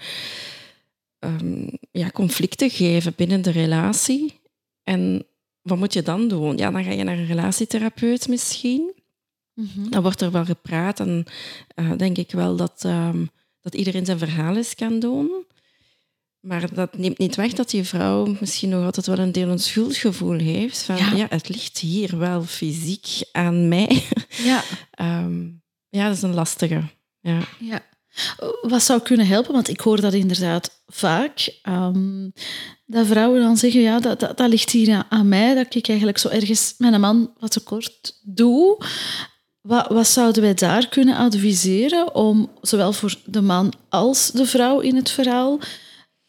um, ja, conflicten geven binnen de relatie. En wat moet je dan doen? Ja, dan ga je naar een relatietherapeut misschien. -hmm. Dan wordt er wel gepraat en uh, denk ik wel dat, um, dat iedereen zijn verhaal eens kan doen. Maar dat neemt niet weg dat die vrouw misschien nog altijd wel een deel een schuldgevoel heeft. Van ja, ja het ligt hier wel fysiek aan mij. (laughs) Ja, um, ja dat is een lastige. Ja. ja. Wat zou kunnen helpen? Want ik hoor dat inderdaad vaak. Um, dat vrouwen dan zeggen, ja, dat, dat, dat ligt hier aan mij. Dat ik eigenlijk zo ergens met een man wat tekort doe. Wat, wat zouden wij daar kunnen adviseren om zowel voor de man als de vrouw in het verhaal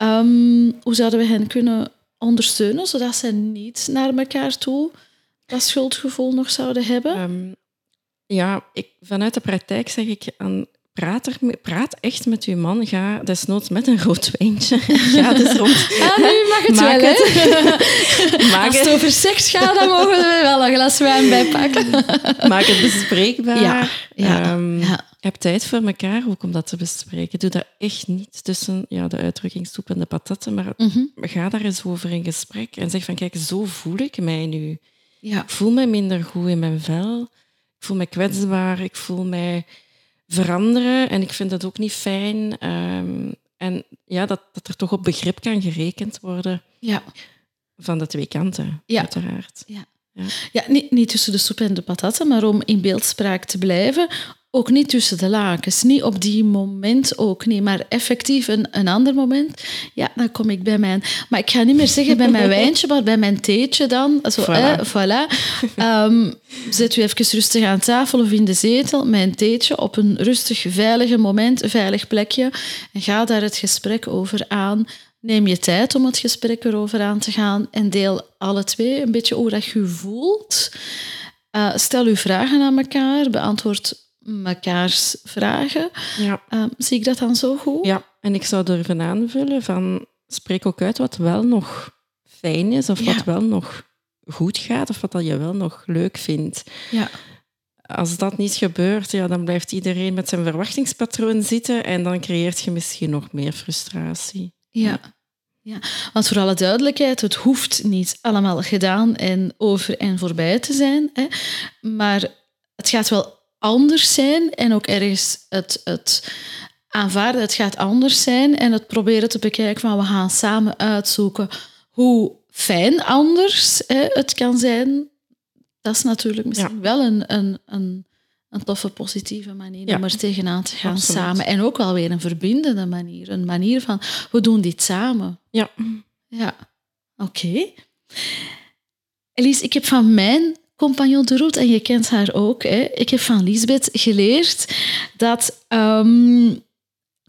Um, hoe zouden we hen kunnen ondersteunen, zodat ze niet naar elkaar toe dat schuldgevoel nog zouden hebben? Um, ja, ik, vanuit de praktijk zeg ik aan praat, er, praat echt met uw man. Ga desnoods met een rood wijntje. (laughs) Ga dus rond. (laughs) Ah, nu mag het Maak wel, het. (laughs) Maak Als het over seks gaat, dan mogen we wel een glas wijn bijpakken. maak het bespreekbaar. Ja, ja, Ehm, ja. Heb tijd voor elkaar ook om dat te bespreken. Doe dat echt niet tussen ja, de uitdrukking soep en de patatten, maar Mhm. ga daar eens over in gesprek en zeg van kijk, zo voel ik mij nu. Ja. Ik voel me minder goed in mijn vel. Ik voel me kwetsbaar. Ik voel mij veranderen. En ik vind dat ook niet fijn. Ehm, en ja, dat, dat er toch op begrip kan gerekend worden Ja. van de twee kanten, Ja. uiteraard. Ja, niet, niet tussen de soep en de patatten, maar om in beeldspraak te blijven. Ook niet tussen de lakens. Niet op die moment ook niet, maar effectief een, een ander moment. Ja, dan kom ik bij mijn... Maar ik ga niet meer zeggen bij mijn (laughs) wijntje, maar bij mijn theetje dan. Zo, Voilà. eh, voilà. Zet u even rustig aan tafel of in de zetel, mijn theetje, op een rustig, veilige moment, een veilig plekje. En ga daar het gesprek over aan. Neem je tijd om het gesprek erover aan te gaan en deel alle twee een beetje hoe dat je voelt. Eh, stel uw vragen aan elkaar, beantwoord mekaars vragen. Ja. Eh, zie ik dat dan zo goed? ja, en ik zou durven aanvullen van spreek ook uit wat wel nog fijn is of Ja. wat wel nog goed gaat of wat dat je wel nog leuk vindt. Ja. Als dat niet gebeurt, ja, dan blijft iedereen met zijn verwachtingspatroon zitten en dan creëert je misschien nog meer frustratie. Ja. ja. Want voor alle duidelijkheid, het hoeft niet allemaal gedaan en over en voorbij te zijn. Hè. Maar het gaat wel anders zijn en ook ergens het, het aanvaarden, het gaat anders zijn en het proberen te bekijken van we gaan samen uitzoeken hoe fijn anders hè, het kan zijn. Dat is natuurlijk misschien wel een, een, een, een toffe, positieve manier Ja. om er tegenaan te gaan Absoluut. samen. En ook wel weer een verbindende manier. Een manier van, we doen dit samen. Ja. Ja, oké. Elise, ik heb van mijn compagnon de route, en je kent haar ook, hè, ik heb van Lisbeth geleerd dat ehm,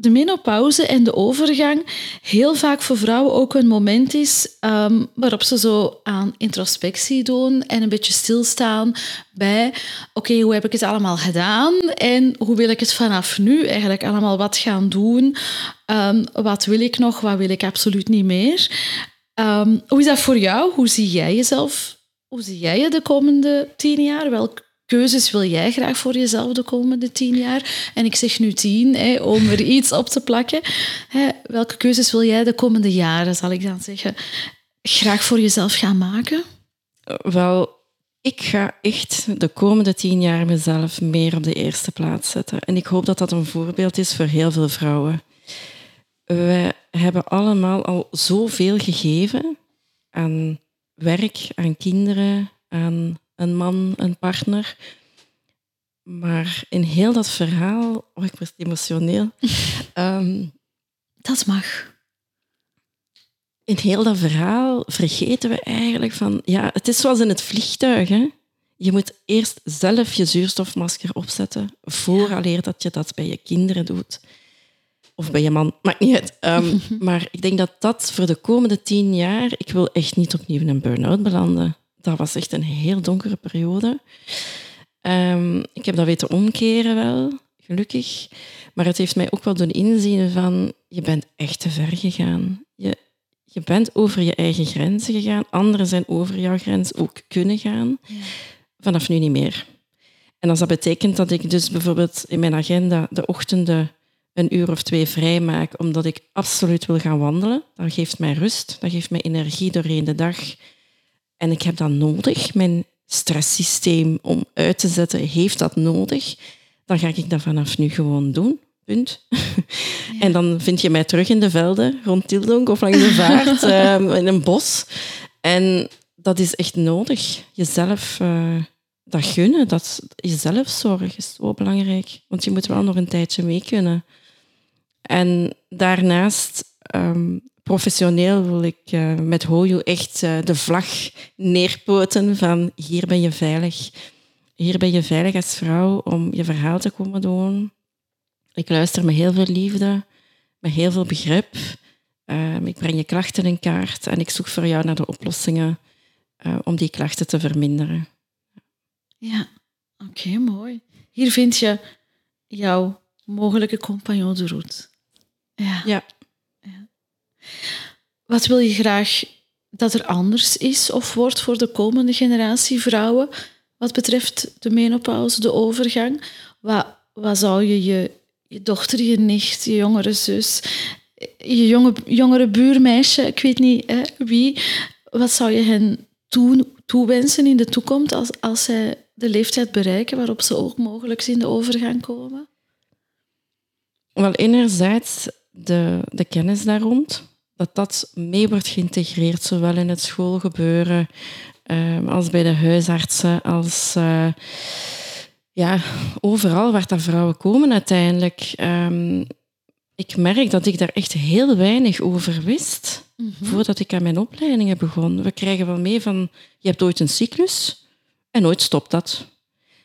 de menopauze en de overgang heel vaak voor vrouwen ook een moment is ehm, waarop ze zo aan introspectie doen en een beetje stilstaan bij oké, hoe heb ik het allemaal gedaan en hoe wil ik het vanaf nu eigenlijk allemaal wat gaan doen? Ehm, wat wil ik nog, wat wil ik absoluut niet meer? Ehm, hoe is dat voor jou? Hoe zie jij jezelf? Hoe zie jij je de komende tien jaar? Welke keuzes wil jij graag voor jezelf de komende tien jaar? En ik zeg nu tien, hè, om er iets op te plakken. Hè, welke keuzes wil jij de komende jaren, zal ik dan zeggen, graag voor jezelf gaan maken? Wel, ik ga echt de komende tien jaar mezelf meer op de eerste plaats zetten. En ik hoop dat dat een voorbeeld is voor heel veel vrouwen. We hebben allemaal al zoveel gegeven aan werk, aan kinderen, aan een man, een partner. Maar in heel dat verhaal, oh, ik word emotioneel. (laughs) Ehm, Dat mag. in heel dat verhaal vergeten we eigenlijk van... Ja, het is zoals in het vliegtuig. Hè? Je moet eerst zelf je zuurstofmasker opzetten vooraleer dat je dat bij je kinderen doet. Of bij je man, maakt niet uit. Ehm, (laughs) maar ik denk dat dat voor de komende tien jaar... Ik wil echt niet opnieuw in een burn-out belanden. Dat was echt een heel donkere periode. Ehm, ik heb dat weten omkeren wel, gelukkig. Maar het heeft mij ook wel doen inzien van... Je bent echt te ver gegaan. Je, je bent over je eigen grenzen gegaan. Anderen zijn over jouw grens ook kunnen gaan. Vanaf nu niet meer. En als dat betekent dat ik dus bijvoorbeeld in mijn agenda de ochtenden een uur of twee vrij maak, omdat ik absoluut wil gaan wandelen, dat geeft mij rust, dat geeft mij energie doorheen de dag. En ik heb dat nodig. Mijn stresssysteem om uit te zetten heeft dat nodig. Dan ga ik dat vanaf nu gewoon doen. Punt. (laughs) En dan vind je mij terug in de velden, rond Tildonk of langs de (laughs) vaart, ehm, in een bos. En dat is echt nodig. Jezelf eh, dat gunnen, dat jezelf zorg is zo belangrijk. Want je moet wel nog een tijdje mee kunnen. En daarnaast, ehm, professioneel wil ik eh, met Hoyo echt eh, de vlag neerpoten van hier ben je veilig. Hier ben je veilig als vrouw om je verhaal te komen doen. Ik luister met heel veel liefde, met heel veel begrip. Ehm, ik breng je klachten in kaart en ik zoek voor jou naar de oplossingen eh, om die klachten te verminderen. Ja, oké, mooi. Hier vind je jouw mogelijke compagnon de route. Ja. Ja. Wat wil je graag dat er anders is of wordt voor de komende generatie vrouwen wat betreft de menopauze, de overgang? Wat, wat zou je, je je dochter, je nicht, je jongere zus, je jonge, jongere buurmeisje, ik weet niet hè, wie, wat zou je hen toe, toewensen in de toekomst als, als zij de leeftijd bereiken waarop ze ook mogelijk in de overgang komen? Wel, enerzijds de, de kennis daar rond, dat dat mee wordt geïntegreerd, zowel in het schoolgebeuren um, als bij de huisartsen, als uh, ja, overal waar dat vrouwen komen uiteindelijk. Um, ik merk dat ik daar echt heel weinig over wist mm -hmm. voordat ik aan mijn opleidingen begon. We krijgen wel mee van, je hebt ooit een cyclus en nooit stopt dat.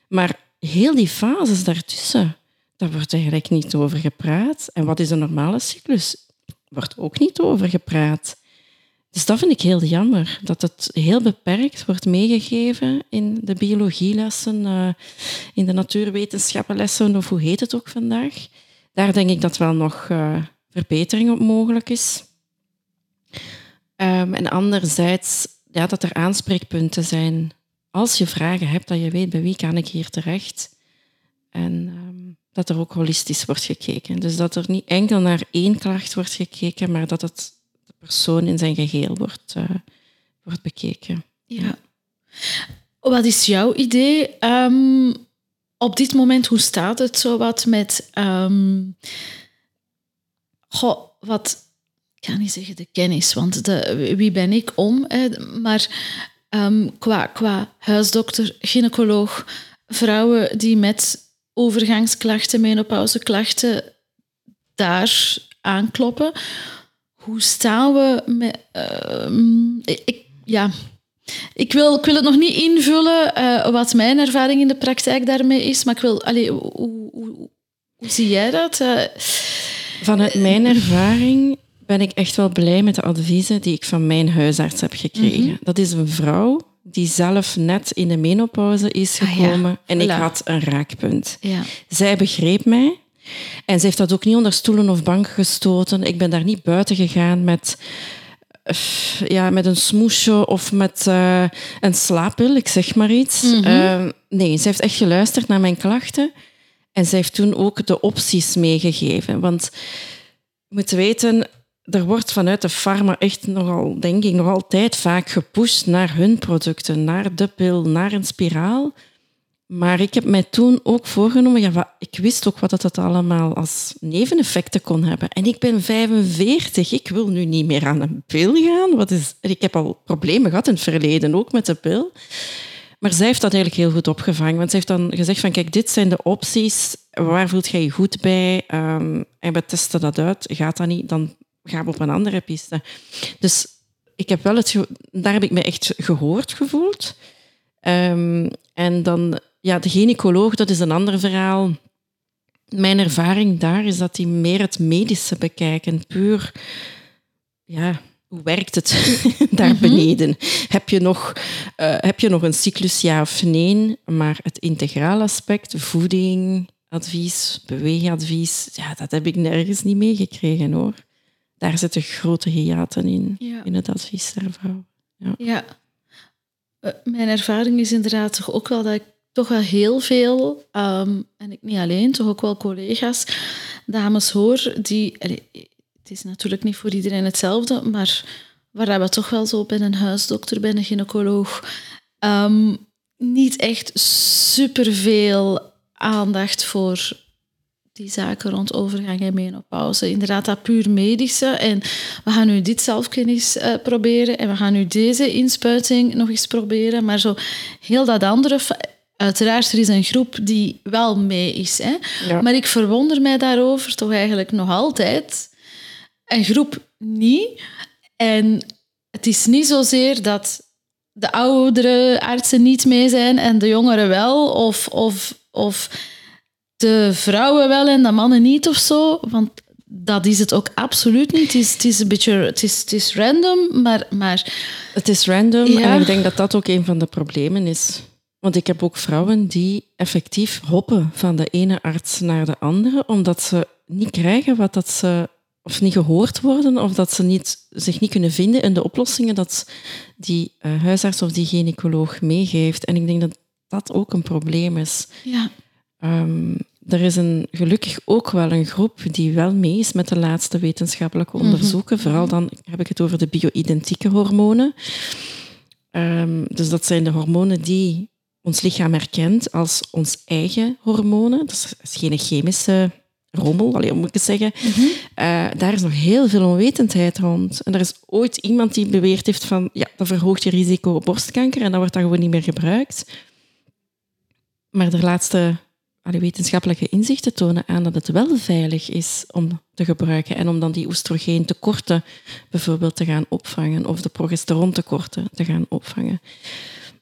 Maar heel die fases daartussen, daar wordt eigenlijk niet over gepraat. En wat is een normale cyclus? Wordt ook niet over gepraat. Dus dat vind ik heel jammer, dat het heel beperkt wordt meegegeven in de biologielessen, uh, in de natuurwetenschappenlessen, of hoe heet het ook vandaag. Daar denk ik dat wel nog uh, verbetering op mogelijk is. Um, en anderzijds ja, dat er aanspreekpunten zijn. Als je vragen hebt, dat je weet bij wie kan ik hier terecht. En um, dat er ook holistisch wordt gekeken. Dus dat er niet enkel naar één klacht wordt gekeken, maar dat het de persoon in zijn geheel wordt, uh, wordt bekeken. Ja. Wat is jouw idee um, op dit moment? Hoe staat het zo wat met... Um, wat... Ik ga niet zeggen de kennis, want de, wie ben ik om? Maar um, qua, qua huisdokter, gynaecoloog, vrouwen die met overgangsklachten, menopauzeklachten daar aankloppen. Hoe staan we met... Uh, ik, ja, ik wil, ik wil het nog niet invullen uh, wat mijn ervaring in de praktijk daarmee is, maar ik wil... Allee, hoe, hoe, hoe, hoe zie jij dat? Uh, Vanuit mijn ervaring ben ik echt wel blij met de adviezen die ik van mijn huisarts heb gekregen. Mm -hmm. Dat is een vrouw die zelf net in de menopauze is gekomen. Ah, ja. En ik had een raakpunt. Ja. Zij begreep mij. En ze heeft dat ook niet onder stoelen of bank gestoten. Ik ben daar niet buiten gegaan met, ja, met een smoesje of met uh, een slaappil, ik zeg maar iets. Mm -hmm. uh, nee, ze heeft echt geluisterd naar mijn klachten. En ze heeft toen ook de opties meegegeven. Want je moet weten, er wordt vanuit de farma echt nogal, denk ik, nog altijd vaak gepusht naar hun producten, naar de pil, naar een spiraal. Maar ik heb mij toen ook voorgenomen, ja, ik wist ook wat het allemaal als neveneffecten kon hebben. En ik ben 45, ik wil nu niet meer aan een pil gaan. Wat is, ik heb al problemen gehad in het verleden, ook met de pil. Maar zij heeft dat eigenlijk heel goed opgevangen. Want ze heeft dan gezegd van, kijk, dit zijn de opties. Waar voelt jij je goed bij? Um, en we testen dat uit. Gaat dat niet, dan gaan we op een andere piste. Dus ik heb wel het, daar heb ik me echt gehoord gevoeld. Um, en dan, ja, de gynaecoloog, dat is een ander verhaal. Mijn ervaring daar is dat die meer het medische bekijken, puur, ja, hoe werkt het (laughs) daar mm -hmm. beneden? Heb je, nog, uh, heb je nog een cyclus, ja of nee? Maar het integraal aspect, voeding, advies, beweegadvies, ja, dat heb ik nergens niet meegekregen hoor daar zitten grote hiaten in, ja. in het advies der vrouw. Ja. ja. Uh, mijn ervaring is inderdaad toch ook wel dat ik toch wel heel veel, um, en ik niet alleen, toch ook wel collega's, dames hoor, die... Allee, het is natuurlijk niet voor iedereen hetzelfde, maar waar we toch wel zo bij een huisdokter, bij een gynaecoloog, um, niet echt superveel aandacht voor die zaken rond overgang en menopauze. Inderdaad, dat puur medische. En we gaan nu dit zelfkennis uh, proberen en we gaan nu deze inspuiting nog eens proberen. Maar zo heel dat andere... Uiteraard, er is een groep die wel mee is. Hè? Ja. Maar ik verwonder mij daarover toch eigenlijk nog altijd. Een groep niet. En het is niet zozeer dat de oudere artsen niet mee zijn en de jongeren wel. Of... of, of de vrouwen wel en de mannen niet of zo. Want dat is het ook absoluut niet. Het is, het is een beetje het is, het is random, maar, maar... Het is random ja. en ik denk dat dat ook een van de problemen is. Want ik heb ook vrouwen die effectief hoppen van de ene arts naar de andere, omdat ze niet krijgen wat dat ze, of niet gehoord worden, of dat ze niet, zich niet kunnen vinden in de oplossingen dat die uh, huisarts of die gynaecoloog meegeeft. En ik denk dat dat ook een probleem is. Ja. Um, er is een, gelukkig ook wel een groep die wel mee is met de laatste wetenschappelijke mhm. onderzoeken. Vooral dan heb ik het over de bio-identieke hormonen. Um, dus dat zijn de hormonen die ons lichaam herkent als ons eigen hormonen. Dat is geen chemische rommel, alleen moet ik het zeggen. Mhm. Eh, daar is nog heel veel onwetendheid rond. En er is ooit iemand die beweerd heeft van ja, dat verhoogt je risico op borstkanker en dat wordt dan gewoon niet meer gebruikt. Maar de laatste wetenschappelijke inzichten tonen aan dat het wel veilig is om te gebruiken en om dan die oestrogeentekorten bijvoorbeeld te gaan opvangen of de progesterontekorten te gaan opvangen.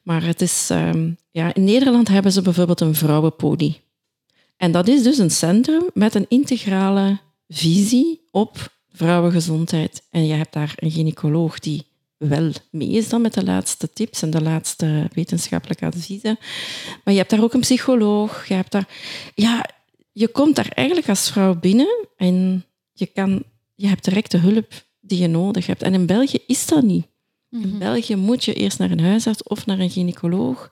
Maar het is, ehm, ja, in Nederland hebben ze bijvoorbeeld een vrouwenpoli. En dat is dus een centrum met een integrale visie op vrouwengezondheid. En je hebt daar een gynaecoloog die wel mee is dan met de laatste tips en de laatste wetenschappelijke adviezen. Maar je hebt daar ook een psycholoog. Je, hebt daar, ja, je komt daar eigenlijk als vrouw binnen en je, kan, je hebt direct de hulp die je nodig hebt. En in België is dat niet. In mhm. België moet je eerst naar een huisarts of naar een gynaecoloog.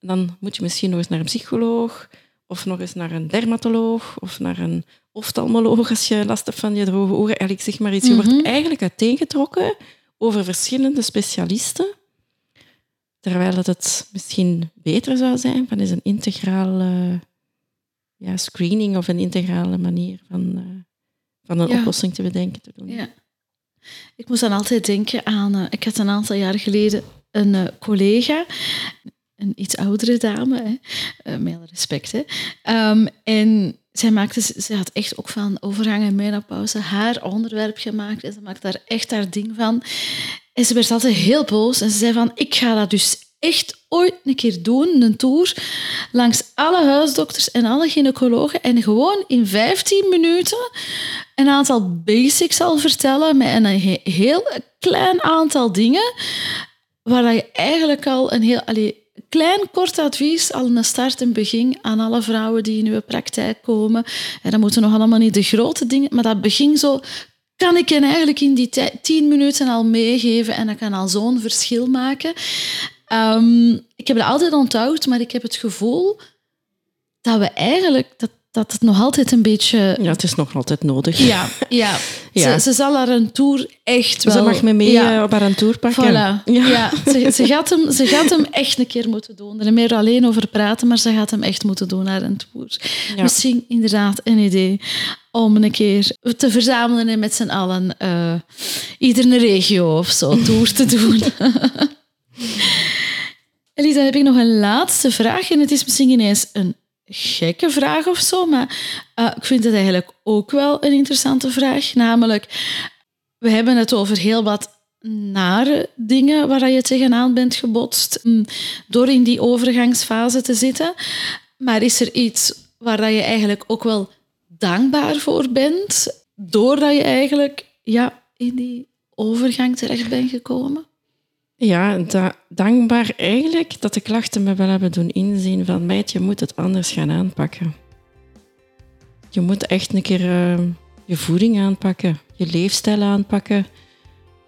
Dan moet je misschien nog eens naar een psycholoog of nog eens naar een dermatoloog of naar een oftalmoloog als je last hebt van je droge ogen. Eigenlijk zeg maar iets. Je wordt mhm. eigenlijk uiteengetrokken over verschillende specialisten. Terwijl het, het misschien beter zou zijn van is een integrale ja, screening of een integrale manier van, uh, van een oplossing te bedenken te doen. Ja. Ik moest dan altijd denken aan, uh, ik had een aantal jaar geleden een uh, collega, een iets oudere dame, hè, alle respect. Hè. Um, en zij maakte, ze had echt ook van overgang en menopauze haar onderwerp gemaakt. En ze maakte daar echt haar ding van. En ze werd altijd heel boos. En ze zei van, ik ga dat dus echt ooit een keer doen, een tour, langs alle huisdokters en alle gynaecologen. En gewoon in 15 minuten een aantal basics zal vertellen met een heel klein aantal dingen waar je eigenlijk al een heel... Allee, klein kort advies, al een start en begin aan alle vrouwen die in uw praktijk komen. En dat moeten nog allemaal niet de grote dingen, maar dat begin zo kan ik je eigenlijk in die tien minuten al meegeven en dat kan al zo'n verschil maken. Um, ik heb het altijd onthoud, maar ik heb het gevoel dat we eigenlijk, dat, dat het nog altijd een beetje... Ja, het is nog altijd nodig. Ja, ja. (laughs) ja. Ze, ze, zal haar een tour echt wel... Ze mag me mee ja. Eh, op haar tour pakken. Voilà. Ja. ja. Ze, ze, gaat hem, ze gaat hem echt een keer moeten doen. Er meer alleen over praten, maar ze gaat hem echt moeten doen, haar een tour. Misschien inderdaad een idee om een keer te verzamelen en met z'n allen uh, ieder een regio of zo tour te doen. (laughs) Elisa, heb ik nog een laatste vraag. En het is misschien ineens een gekke vraag of zo, maar uh, ik vind het eigenlijk ook wel een interessante vraag. Namelijk, we hebben het over heel wat nare dingen waar je tegenaan bent gebotst mm, door in die overgangsfase te zitten. Maar is er iets waar je eigenlijk ook wel dankbaar voor bent, doordat je eigenlijk ja, in die overgang terecht bent gekomen? Ja, dankbaar eigenlijk dat de klachten me wel hebben doen inzien van meid, je moet het anders gaan aanpakken. Je moet echt een keer uh, je voeding aanpakken, je leefstijl aanpakken.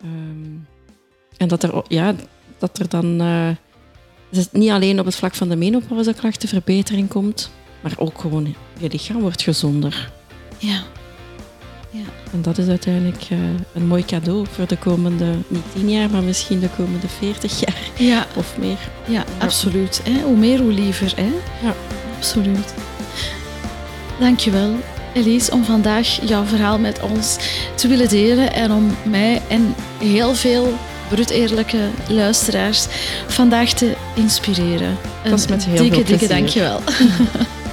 Um, en dat er, ja, dat er dan uh, dus niet alleen op het vlak van de menopauzeklachten verbetering komt, maar ook gewoon je lichaam wordt gezonder. Ja. Ja. En dat is uiteindelijk uh, een mooi cadeau voor de komende, niet tien jaar, maar misschien de komende veertig jaar ja. of meer. Ja, absoluut. Hè? Hoe meer, hoe liever. Hè? Ja. Absoluut. Dankjewel, Elise, om vandaag jouw verhaal met ons te willen delen en om mij en heel veel brut eerlijke luisteraars vandaag te inspireren. Dat is met heel dikke, veel dikke dankjewel. (laughs)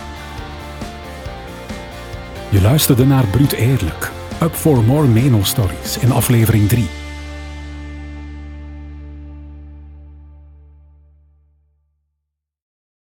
Je luisterde naar Brut Eerlijk. Up for More Meno Stories in aflevering 3.